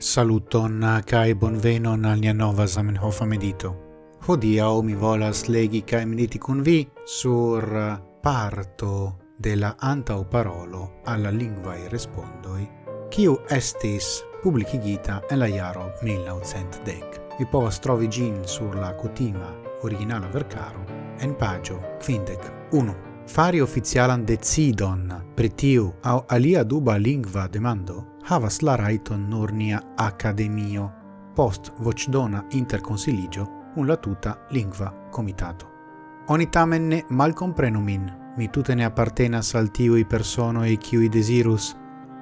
Saluton ah, kai bonvenon al nia nova Zamenhof medito. Hodia o mi volas legi kai mediti kun vi sur ah, parto de la antau parolo alla lingua e respondoi, kiu estis publicigita en la jaro 1910. Vi povas trovi gin sur la cutima originala vercaro en pagio quindec 1. Fari officialan decidon pritiu au alia duba lingua demando havas la raiton nur nia academio post vocdona interconsiligio un la tuta lingua comitato. Oni tamen ne malcomprenu min, mi tute ne appartenas al tiui personoi kiui desirus,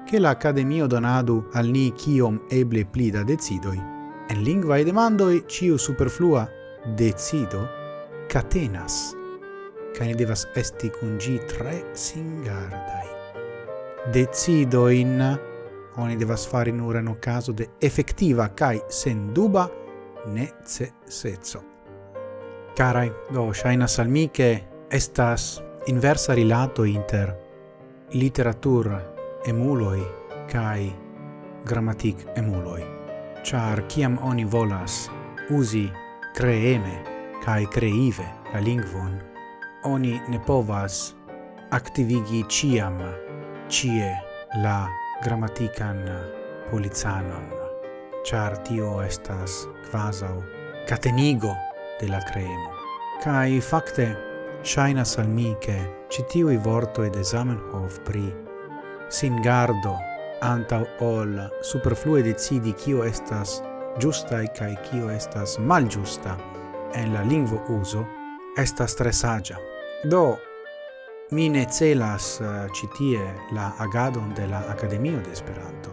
che la Academio donadu al ni kiom eble pli da decidoi, en lingua e demandoi ciu superflua decido catenas, ca ne devas esti cun gi tre singardai. Decido in oni devas fari nur en okazo de effettiva kai sen duba neceseco. Carai, do shaina al che estas inversa rilato inter literatur emuloi kai grammatic emuloi. Char kiam oni volas usi creeme kai creive la lingvon, oni ne povas activigi ciam cie la grammatican polizanon, char tio estas quasau catenigo de la cremo. Cai facte, shainas al mi che citiui vortoi de Zamenhof pri singardo antau ol superflue decidi cio estas giustae cae cio estas malgiusta en la lingvo uso, estas tre sagia. Do, Mi ne celas eh, citie la agadon de la Academio de Esperanto.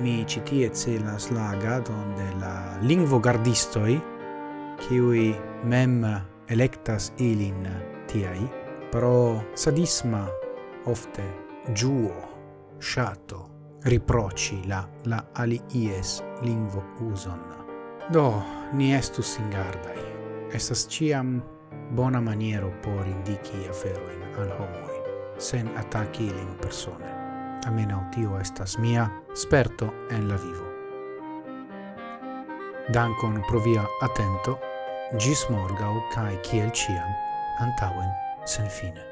Mi citie celas la agadon de la lingvogardistoi, kiui mem electas ilin tiai, pro sadisma ofte giuo, shato, riproci la la alies lingvo uson. Do, ni estus ingardai. Estas ciam bona maniero por indici aferoin al homoi, sen attacchi ilin persone. Amenau tio estas mia sperto en la vivo. Dankon pro via attento, gis morgau cae ciel ciam, antauen sen fine.